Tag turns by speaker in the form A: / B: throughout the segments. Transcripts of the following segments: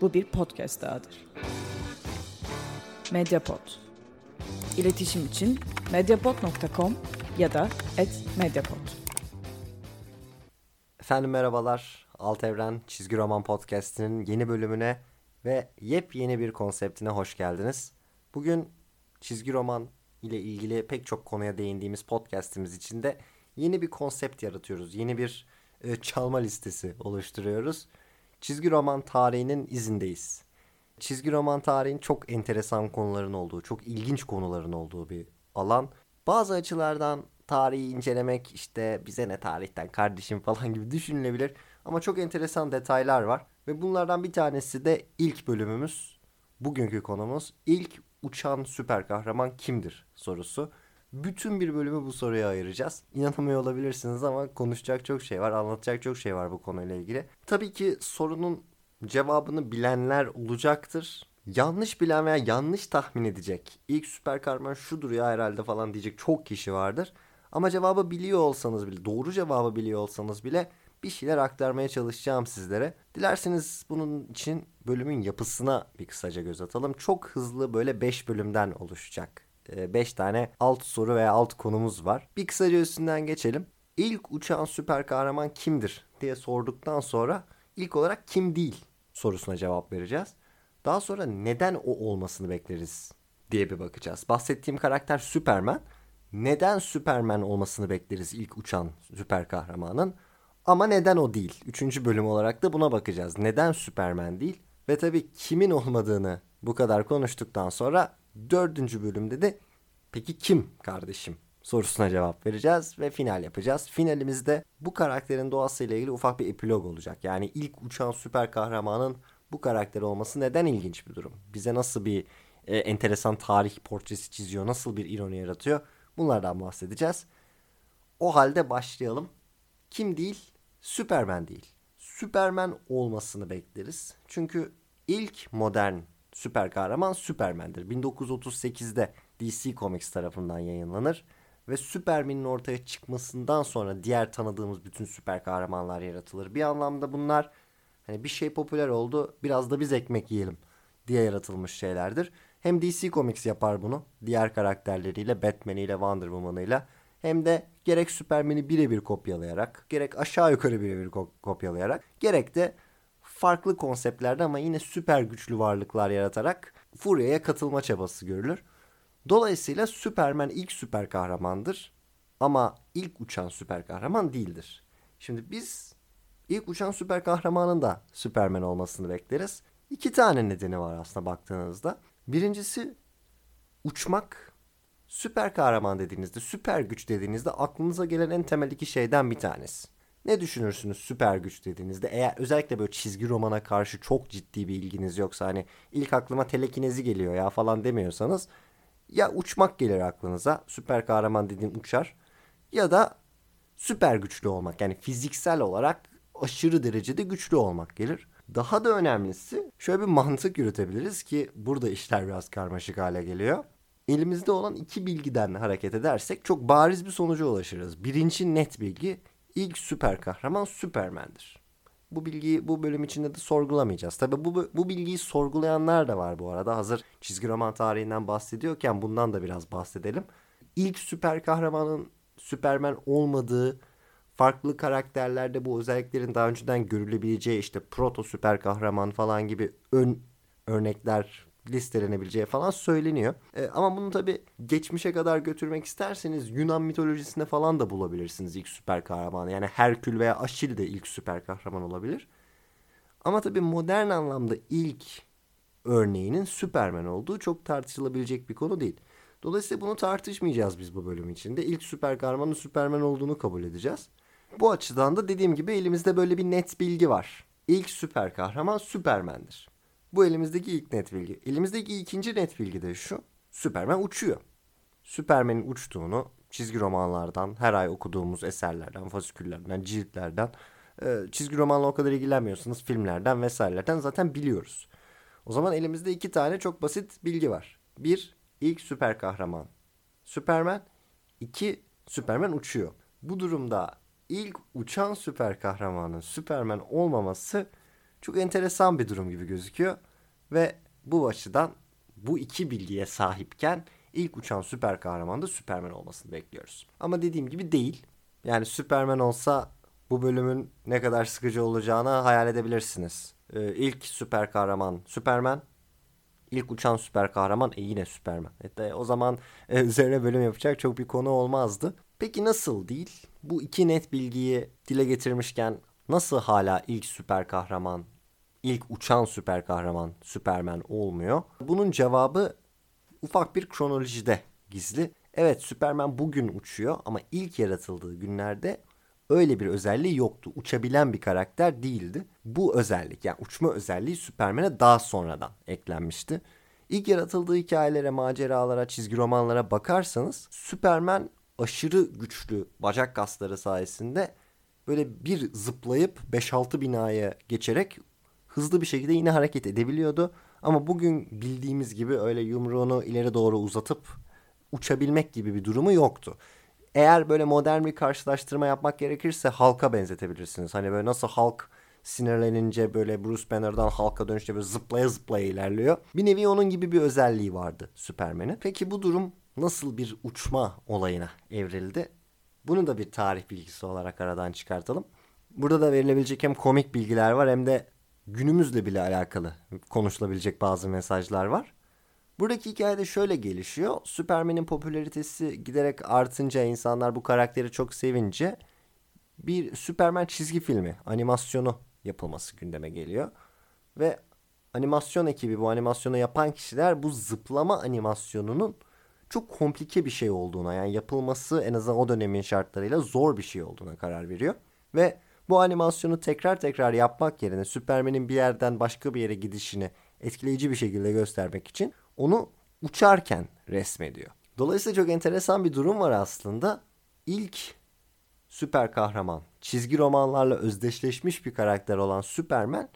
A: Bu bir podcast dahadır. Mediapod. İletişim için mediapod.com ya da @mediapod.
B: Efendim merhabalar. Alt Evren Çizgi Roman Podcast'inin yeni bölümüne ve yepyeni bir konseptine hoş geldiniz. Bugün çizgi roman ile ilgili pek çok konuya değindiğimiz podcast'imiz için de yeni bir konsept yaratıyoruz. Yeni bir e, çalma listesi oluşturuyoruz. Çizgi roman tarihinin izindeyiz. Çizgi roman tarihin çok enteresan konuların olduğu, çok ilginç konuların olduğu bir alan. Bazı açılardan tarihi incelemek işte bize ne tarihten kardeşim falan gibi düşünülebilir. Ama çok enteresan detaylar var. Ve bunlardan bir tanesi de ilk bölümümüz. Bugünkü konumuz ilk uçan süper kahraman kimdir sorusu. Bütün bir bölümü bu soruya ayıracağız. İnanamıyor olabilirsiniz ama konuşacak çok şey var, anlatacak çok şey var bu konuyla ilgili. Tabii ki sorunun cevabını bilenler olacaktır. Yanlış bilen veya yanlış tahmin edecek. İlk süper kahraman şudur ya herhalde falan diyecek çok kişi vardır. Ama cevabı biliyor olsanız bile, doğru cevabı biliyor olsanız bile bir şeyler aktarmaya çalışacağım sizlere. Dilerseniz bunun için bölümün yapısına bir kısaca göz atalım. Çok hızlı böyle 5 bölümden oluşacak. 5 tane alt soru veya alt konumuz var. Bir kısaca üstünden geçelim. İlk uçan süper kahraman kimdir diye sorduktan sonra ilk olarak kim değil sorusuna cevap vereceğiz. Daha sonra neden o olmasını bekleriz diye bir bakacağız. Bahsettiğim karakter Superman. Neden Superman olmasını bekleriz ilk uçan süper kahramanın? Ama neden o değil? Üçüncü bölüm olarak da buna bakacağız. Neden Superman değil? Ve tabii kimin olmadığını bu kadar konuştuktan sonra dördüncü bölümde de peki kim kardeşim sorusuna cevap vereceğiz ve final yapacağız. Finalimizde bu karakterin doğasıyla ilgili ufak bir epilog olacak. Yani ilk uçan süper kahramanın bu karakter olması neden ilginç bir durum? Bize nasıl bir e, enteresan tarih portresi çiziyor, nasıl bir ironi yaratıyor? Bunlardan bahsedeceğiz. O halde başlayalım. Kim değil? Superman değil. Superman olmasını bekleriz. Çünkü ilk modern süper kahraman Superman'dir. 1938'de DC Comics tarafından yayınlanır ve Superman'in ortaya çıkmasından sonra diğer tanıdığımız bütün süper kahramanlar yaratılır. Bir anlamda bunlar hani bir şey popüler oldu, biraz da biz ekmek yiyelim diye yaratılmış şeylerdir. Hem DC Comics yapar bunu diğer karakterleriyle, Batman'iyle, Wonder Woman'ıyla hem de gerek Superman'i birebir kopyalayarak, gerek aşağı yukarı birebir kopyalayarak, gerek de farklı konseptlerde ama yine süper güçlü varlıklar yaratarak Furya'ya katılma çabası görülür. Dolayısıyla Superman ilk süper kahramandır ama ilk uçan süper kahraman değildir. Şimdi biz ilk uçan süper kahramanın da Superman olmasını bekleriz. İki tane nedeni var aslında baktığınızda. Birincisi uçmak süper kahraman dediğinizde, süper güç dediğinizde aklınıza gelen en temel iki şeyden bir tanesi. Ne düşünürsünüz süper güç dediğinizde? Eğer özellikle böyle çizgi romana karşı çok ciddi bir ilginiz yoksa hani ilk aklıma telekinezi geliyor ya falan demiyorsanız ya uçmak gelir aklınıza. Süper kahraman dediğim uçar. Ya da süper güçlü olmak yani fiziksel olarak aşırı derecede güçlü olmak gelir. Daha da önemlisi şöyle bir mantık yürütebiliriz ki burada işler biraz karmaşık hale geliyor. Elimizde olan iki bilgiden hareket edersek çok bariz bir sonuca ulaşırız. Birinci net bilgi ilk süper kahraman Superman'dir. Bu bilgiyi bu bölüm içinde de sorgulamayacağız. Tabi bu, bu bilgiyi sorgulayanlar da var bu arada. Hazır çizgi roman tarihinden bahsediyorken bundan da biraz bahsedelim. İlk süper kahramanın Superman olmadığı farklı karakterlerde bu özelliklerin daha önceden görülebileceği işte proto süper kahraman falan gibi ön örnekler listelenebileceği falan söyleniyor. E, ama bunu tabi geçmişe kadar götürmek isterseniz Yunan mitolojisinde falan da bulabilirsiniz ilk süper kahramanı. Yani Herkül veya Aşil de ilk süper kahraman olabilir. Ama tabi modern anlamda ilk örneğinin Superman olduğu çok tartışılabilecek bir konu değil. Dolayısıyla bunu tartışmayacağız biz bu bölüm içinde. İlk süper kahramanın Superman olduğunu kabul edeceğiz. Bu açıdan da dediğim gibi elimizde böyle bir net bilgi var. İlk süper kahraman Superman'dir. Bu elimizdeki ilk net bilgi. Elimizdeki ikinci net bilgi de şu. Superman uçuyor. Superman'in uçtuğunu çizgi romanlardan, her ay okuduğumuz eserlerden, fasiküllerden, ciltlerden, e, çizgi romanla o kadar ilgilenmiyorsanız filmlerden vesairelerden zaten biliyoruz. O zaman elimizde iki tane çok basit bilgi var. Bir, ilk süper kahraman Superman. İki, Superman uçuyor. Bu durumda ilk uçan süper kahramanın Superman olmaması çok enteresan bir durum gibi gözüküyor. Ve bu açıdan bu iki bilgiye sahipken ilk uçan süper kahraman da Superman olmasını bekliyoruz. Ama dediğim gibi değil. Yani Superman olsa bu bölümün ne kadar sıkıcı olacağını hayal edebilirsiniz. Ee, ilk süper kahraman Superman. İlk uçan süper kahraman e yine Superman. E, o zaman e, üzerine bölüm yapacak çok bir konu olmazdı. Peki nasıl değil? Bu iki net bilgiyi dile getirmişken nasıl hala ilk süper kahraman, ilk uçan süper kahraman Superman olmuyor? Bunun cevabı ufak bir kronolojide gizli. Evet Superman bugün uçuyor ama ilk yaratıldığı günlerde öyle bir özelliği yoktu. Uçabilen bir karakter değildi. Bu özellik yani uçma özelliği Superman'e daha sonradan eklenmişti. İlk yaratıldığı hikayelere, maceralara, çizgi romanlara bakarsanız Superman aşırı güçlü bacak kasları sayesinde böyle bir zıplayıp 5-6 binaya geçerek hızlı bir şekilde yine hareket edebiliyordu. Ama bugün bildiğimiz gibi öyle yumruğunu ileri doğru uzatıp uçabilmek gibi bir durumu yoktu. Eğer böyle modern bir karşılaştırma yapmak gerekirse halka benzetebilirsiniz. Hani böyle nasıl halk sinirlenince böyle Bruce Banner'dan halka dönüşte böyle zıplaya zıplaya ilerliyor. Bir nevi onun gibi bir özelliği vardı Superman'in. Peki bu durum nasıl bir uçma olayına evrildi? Bunu da bir tarih bilgisi olarak aradan çıkartalım. Burada da verilebilecek hem komik bilgiler var hem de günümüzle bile alakalı konuşulabilecek bazı mesajlar var. Buradaki hikayede şöyle gelişiyor. Superman'in popülaritesi giderek artınca insanlar bu karakteri çok sevince bir Superman çizgi filmi, animasyonu yapılması gündeme geliyor. Ve animasyon ekibi bu animasyonu yapan kişiler bu zıplama animasyonunun çok komplike bir şey olduğuna yani yapılması en azından o dönemin şartlarıyla zor bir şey olduğuna karar veriyor. Ve bu animasyonu tekrar tekrar yapmak yerine Superman'in bir yerden başka bir yere gidişini etkileyici bir şekilde göstermek için onu uçarken resmediyor. Dolayısıyla çok enteresan bir durum var aslında. İlk süper kahraman, çizgi romanlarla özdeşleşmiş bir karakter olan Superman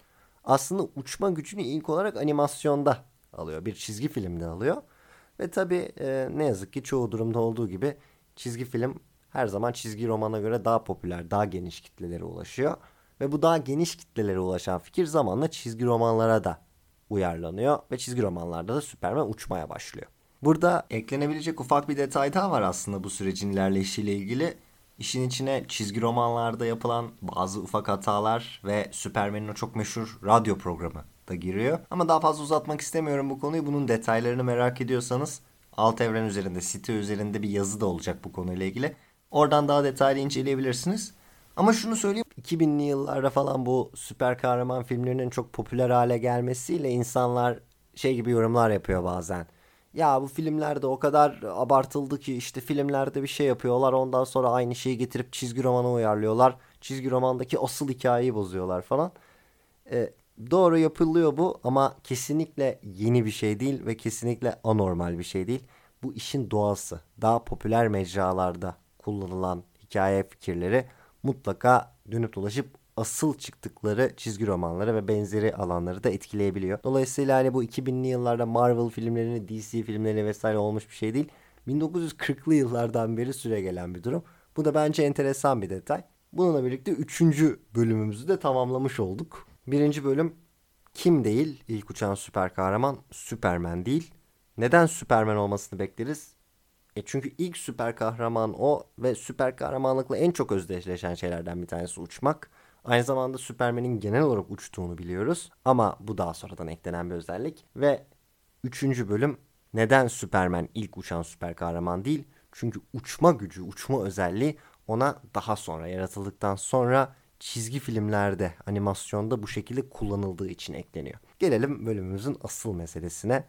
B: aslında uçma gücünü ilk olarak animasyonda alıyor. Bir çizgi filmde alıyor. Ve tabii e, ne yazık ki çoğu durumda olduğu gibi çizgi film her zaman çizgi romana göre daha popüler, daha geniş kitlelere ulaşıyor. Ve bu daha geniş kitlelere ulaşan fikir zamanla çizgi romanlara da uyarlanıyor ve çizgi romanlarda da Superman uçmaya başlıyor. Burada eklenebilecek ufak bir detay daha var aslında bu sürecin ilerleyişiyle ilgili. İşin içine çizgi romanlarda yapılan bazı ufak hatalar ve Superman'in o çok meşhur radyo programı da giriyor. Ama daha fazla uzatmak istemiyorum bu konuyu. Bunun detaylarını merak ediyorsanız alt evren üzerinde, site üzerinde bir yazı da olacak bu konuyla ilgili. Oradan daha detaylı inceleyebilirsiniz. Ama şunu söyleyeyim 2000'li yıllarda falan bu süper kahraman filmlerinin çok popüler hale gelmesiyle insanlar şey gibi yorumlar yapıyor bazen. Ya bu filmlerde o kadar abartıldı ki işte filmlerde bir şey yapıyorlar ondan sonra aynı şeyi getirip çizgi romana uyarlıyorlar. Çizgi romandaki asıl hikayeyi bozuyorlar falan. Ee, doğru yapılıyor bu ama kesinlikle yeni bir şey değil ve kesinlikle anormal bir şey değil. Bu işin doğası. Daha popüler mecralarda kullanılan hikaye fikirleri mutlaka dönüp dolaşıp asıl çıktıkları çizgi romanları ve benzeri alanları da etkileyebiliyor. Dolayısıyla hani bu 2000'li yıllarda Marvel filmlerini, DC filmlerini vesaire olmuş bir şey değil. 1940'lı yıllardan beri süre gelen bir durum. Bu da bence enteresan bir detay. Bununla birlikte 3. bölümümüzü de tamamlamış olduk. Birinci bölüm kim değil ilk uçan süper kahraman? Superman değil. Neden Superman olmasını bekleriz? E çünkü ilk süper kahraman o ve süper kahramanlıkla en çok özdeşleşen şeylerden bir tanesi uçmak. Aynı zamanda Superman'in genel olarak uçtuğunu biliyoruz. Ama bu daha sonradan eklenen bir özellik. Ve üçüncü bölüm neden Superman ilk uçan süper kahraman değil? Çünkü uçma gücü, uçma özelliği ona daha sonra yaratıldıktan sonra çizgi filmlerde, animasyonda bu şekilde kullanıldığı için ekleniyor. Gelelim bölümümüzün asıl meselesine.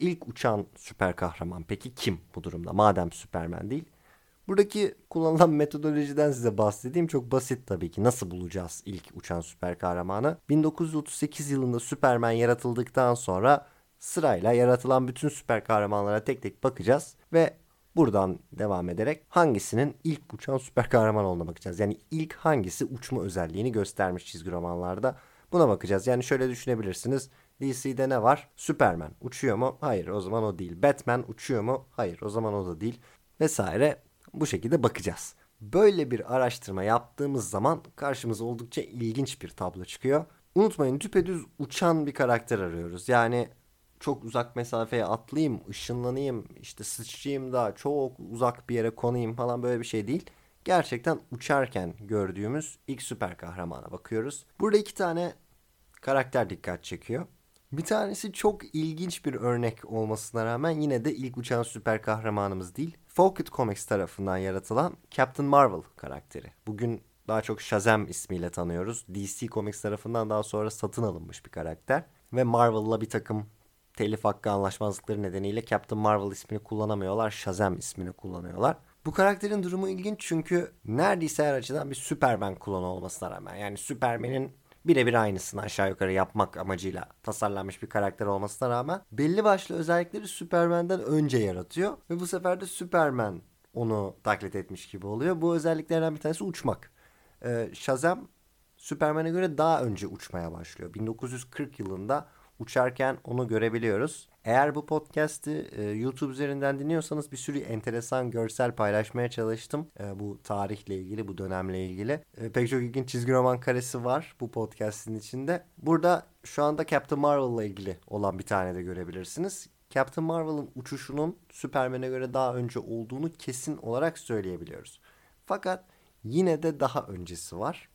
B: İlk uçan süper kahraman peki kim bu durumda? Madem Superman değil. Buradaki kullanılan metodolojiden size bahsedeyim. Çok basit tabii ki. Nasıl bulacağız ilk uçan süper kahramanı? 1938 yılında Superman yaratıldıktan sonra sırayla yaratılan bütün süper kahramanlara tek tek bakacağız ve buradan devam ederek hangisinin ilk uçan süper kahraman olduğuna bakacağız. Yani ilk hangisi uçma özelliğini göstermiş çizgi romanlarda. Buna bakacağız. Yani şöyle düşünebilirsiniz. DC'de ne var? Superman uçuyor mu? Hayır o zaman o değil. Batman uçuyor mu? Hayır o zaman o da değil. Vesaire bu şekilde bakacağız. Böyle bir araştırma yaptığımız zaman karşımıza oldukça ilginç bir tablo çıkıyor. Unutmayın düpedüz uçan bir karakter arıyoruz. Yani çok uzak mesafeye atlayayım, ışınlanayım, işte sıçrayayım da çok uzak bir yere konayım falan böyle bir şey değil. Gerçekten uçarken gördüğümüz ilk süper kahramana bakıyoruz. Burada iki tane karakter dikkat çekiyor. Bir tanesi çok ilginç bir örnek olmasına rağmen yine de ilk uçan süper kahramanımız değil. Fawcett Comics tarafından yaratılan Captain Marvel karakteri. Bugün daha çok Shazam ismiyle tanıyoruz. DC Comics tarafından daha sonra satın alınmış bir karakter. Ve Marvel'la bir takım telif hakkı anlaşmazlıkları nedeniyle Captain Marvel ismini kullanamıyorlar. Shazam ismini kullanıyorlar. Bu karakterin durumu ilginç çünkü neredeyse her açıdan bir Superman klonu olmasına rağmen. Yani Superman'in birebir aynısını aşağı yukarı yapmak amacıyla tasarlanmış bir karakter olmasına rağmen belli başlı özellikleri Superman'den önce yaratıyor. Ve bu sefer de Superman onu taklit etmiş gibi oluyor. Bu özelliklerden bir tanesi uçmak. Ee, Shazam Superman'e göre daha önce uçmaya başlıyor. 1940 yılında uçarken onu görebiliyoruz. Eğer bu podcast'i e, YouTube üzerinden dinliyorsanız bir sürü enteresan görsel paylaşmaya çalıştım. E, bu tarihle ilgili, bu dönemle ilgili. E, pek çok ilginç çizgi roman karesi var bu podcast'in içinde. Burada şu anda Captain Marvel ile ilgili olan bir tane de görebilirsiniz. Captain Marvel'ın uçuşunun Superman'e göre daha önce olduğunu kesin olarak söyleyebiliyoruz. Fakat yine de daha öncesi var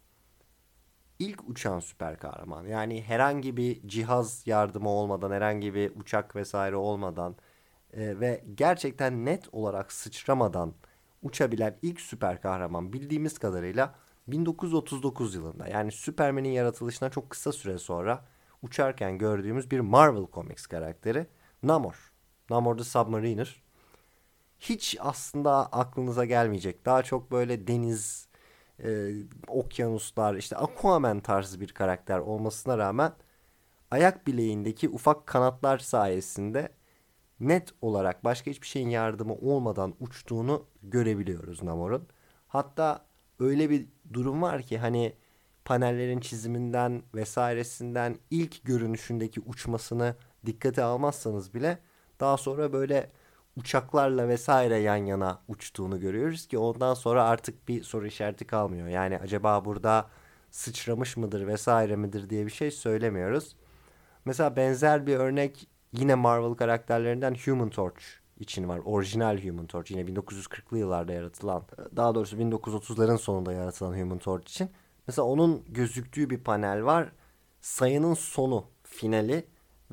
B: ilk uçan süper kahraman. Yani herhangi bir cihaz yardımı olmadan, herhangi bir uçak vesaire olmadan e, ve gerçekten net olarak sıçramadan uçabilen ilk süper kahraman bildiğimiz kadarıyla 1939 yılında yani Superman'in yaratılışına çok kısa süre sonra uçarken gördüğümüz bir Marvel Comics karakteri Namor. Namor the Submariner. Hiç aslında aklınıza gelmeyecek. Daha çok böyle deniz, e, okyanuslar işte Aquaman tarzı bir karakter olmasına rağmen ayak bileğindeki ufak kanatlar sayesinde net olarak başka hiçbir şeyin yardımı olmadan uçtuğunu görebiliyoruz Namor'un. Hatta öyle bir durum var ki hani panellerin çiziminden vesairesinden ilk görünüşündeki uçmasını dikkate almazsanız bile daha sonra böyle uçaklarla vesaire yan yana uçtuğunu görüyoruz ki ondan sonra artık bir soru işareti kalmıyor. Yani acaba burada sıçramış mıdır vesaire midir diye bir şey söylemiyoruz. Mesela benzer bir örnek yine Marvel karakterlerinden Human Torch için var. Orijinal Human Torch yine 1940'lı yıllarda yaratılan daha doğrusu 1930'ların sonunda yaratılan Human Torch için. Mesela onun gözüktüğü bir panel var. Sayının sonu finali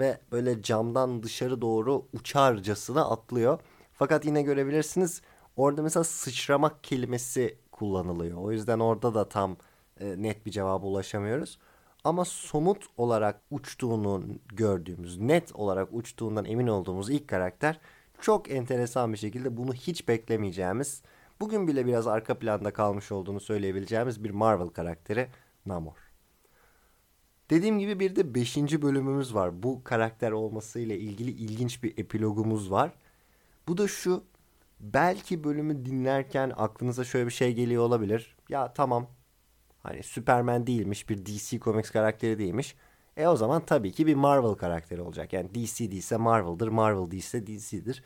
B: ve böyle camdan dışarı doğru uçarcasına atlıyor. Fakat yine görebilirsiniz orada mesela sıçramak kelimesi kullanılıyor. O yüzden orada da tam e, net bir cevaba ulaşamıyoruz. Ama somut olarak uçtuğunu gördüğümüz, net olarak uçtuğundan emin olduğumuz ilk karakter çok enteresan bir şekilde bunu hiç beklemeyeceğimiz, bugün bile biraz arka planda kalmış olduğunu söyleyebileceğimiz bir Marvel karakteri Namor. Dediğim gibi bir de 5. bölümümüz var. Bu karakter olmasıyla ilgili ilginç bir epilogumuz var. Bu da şu. Belki bölümü dinlerken aklınıza şöyle bir şey geliyor olabilir. Ya tamam. Hani Superman değilmiş, bir DC Comics karakteri değilmiş. E o zaman tabii ki bir Marvel karakteri olacak. Yani DC değilse Marvel'dır, Marvel değilse DC'dir.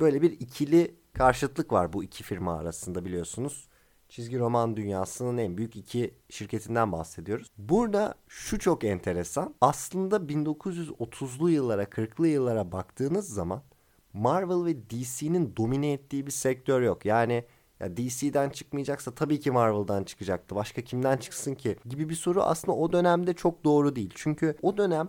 B: Böyle bir ikili karşıtlık var bu iki firma arasında biliyorsunuz çizgi roman dünyasının en büyük iki şirketinden bahsediyoruz. Burada şu çok enteresan. Aslında 1930'lu yıllara, 40'lı yıllara baktığınız zaman Marvel ve DC'nin domine ettiği bir sektör yok. Yani ya DC'den çıkmayacaksa tabii ki Marvel'dan çıkacaktı. Başka kimden çıksın ki? Gibi bir soru aslında o dönemde çok doğru değil. Çünkü o dönem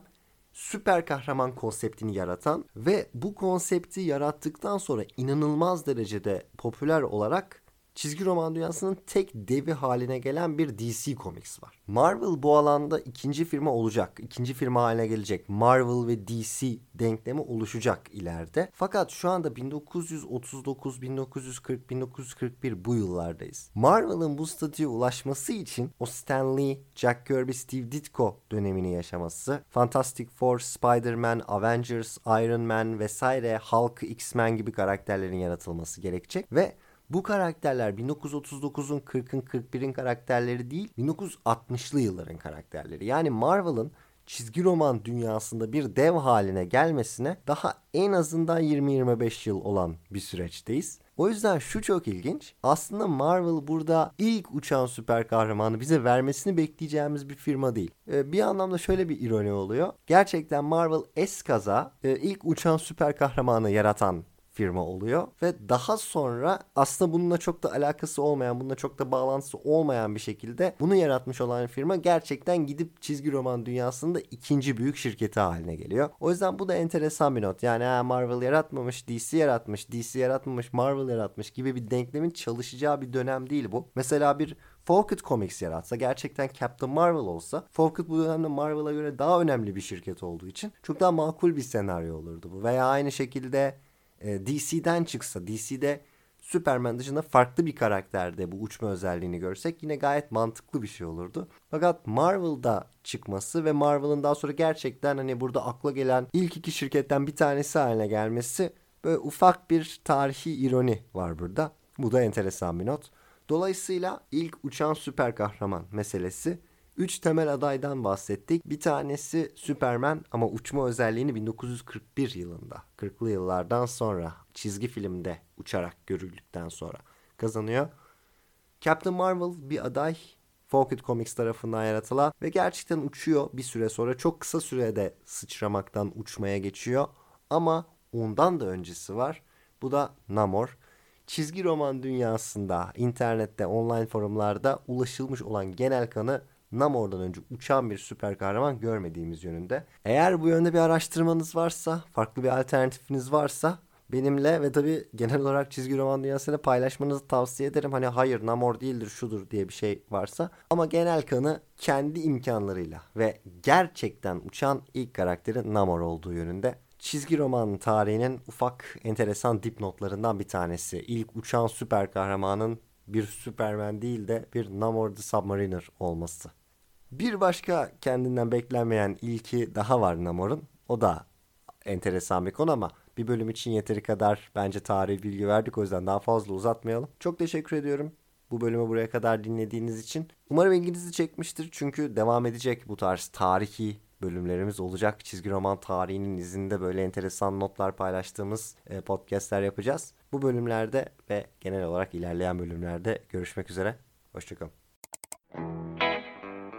B: süper kahraman konseptini yaratan ve bu konsepti yarattıktan sonra inanılmaz derecede popüler olarak çizgi roman dünyasının tek devi haline gelen bir DC Comics var. Marvel bu alanda ikinci firma olacak. ikinci firma haline gelecek. Marvel ve DC denklemi oluşacak ileride. Fakat şu anda 1939, 1940, 1941 bu yıllardayız. Marvel'ın bu statüye ulaşması için o Stan Lee, Jack Kirby, Steve Ditko dönemini yaşaması, Fantastic Four, Spider-Man, Avengers, Iron Man vesaire Hulk, X-Men gibi karakterlerin yaratılması gerekecek ve bu karakterler 1939'un 40'ın 41'in karakterleri değil 1960'lı yılların karakterleri. Yani Marvel'ın çizgi roman dünyasında bir dev haline gelmesine daha en azından 20-25 yıl olan bir süreçteyiz. O yüzden şu çok ilginç. Aslında Marvel burada ilk uçan süper kahramanı bize vermesini bekleyeceğimiz bir firma değil. Ee, bir anlamda şöyle bir ironi oluyor. Gerçekten Marvel eskaza e, ilk uçan süper kahramanı yaratan firma oluyor ve daha sonra aslında bununla çok da alakası olmayan, bununla çok da bağlantısı olmayan bir şekilde bunu yaratmış olan firma gerçekten gidip çizgi roman dünyasında ikinci büyük şirketi haline geliyor. O yüzden bu da enteresan bir not. Yani Marvel yaratmamış, DC yaratmış, DC yaratmamış, Marvel yaratmış gibi bir denklemin çalışacağı bir dönem değil bu. Mesela bir Fawcett Comics yaratsa gerçekten Captain Marvel olsa Fawcett bu dönemde Marvel'a göre daha önemli bir şirket olduğu için çok daha makul bir senaryo olurdu bu. Veya aynı şekilde e, DC'den çıksa DC'de Superman dışında farklı bir karakterde bu uçma özelliğini görsek yine gayet mantıklı bir şey olurdu. Fakat Marvel'da çıkması ve Marvel'ın daha sonra gerçekten hani burada akla gelen ilk iki şirketten bir tanesi haline gelmesi böyle ufak bir tarihi ironi var burada. Bu da enteresan bir not. Dolayısıyla ilk uçan süper kahraman meselesi Üç temel adaydan bahsettik. Bir tanesi Superman ama uçma özelliğini 1941 yılında, 40'lı yıllardan sonra çizgi filmde uçarak görüldükten sonra kazanıyor. Captain Marvel bir aday. Fawcett Comics tarafından yaratılan ve gerçekten uçuyor bir süre sonra. Çok kısa sürede sıçramaktan uçmaya geçiyor. Ama ondan da öncesi var. Bu da Namor çizgi roman dünyasında, internette, online forumlarda ulaşılmış olan genel kanı Namor'dan önce uçan bir süper kahraman görmediğimiz yönünde. Eğer bu yönde bir araştırmanız varsa, farklı bir alternatifiniz varsa benimle ve tabi genel olarak çizgi roman dünyasıyla paylaşmanızı tavsiye ederim. Hani hayır Namor değildir şudur diye bir şey varsa. Ama genel kanı kendi imkanlarıyla ve gerçekten uçan ilk karakteri Namor olduğu yönünde. Çizgi roman tarihinin ufak enteresan dipnotlarından bir tanesi. İlk uçan süper kahramanın bir Superman değil de bir Namor the Submariner olması. Bir başka kendinden beklenmeyen ilki daha var Namor'un. O da enteresan bir konu ama bir bölüm için yeteri kadar bence tarihi bilgi verdik. O yüzden daha fazla uzatmayalım. Çok teşekkür ediyorum bu bölümü buraya kadar dinlediğiniz için. Umarım ilginizi çekmiştir çünkü devam edecek bu tarz tarihi bölümlerimiz olacak. Çizgi roman tarihinin izinde böyle enteresan notlar paylaştığımız e, podcastler yapacağız. Bu bölümlerde ve genel olarak ilerleyen bölümlerde görüşmek üzere. Hoşçakalın.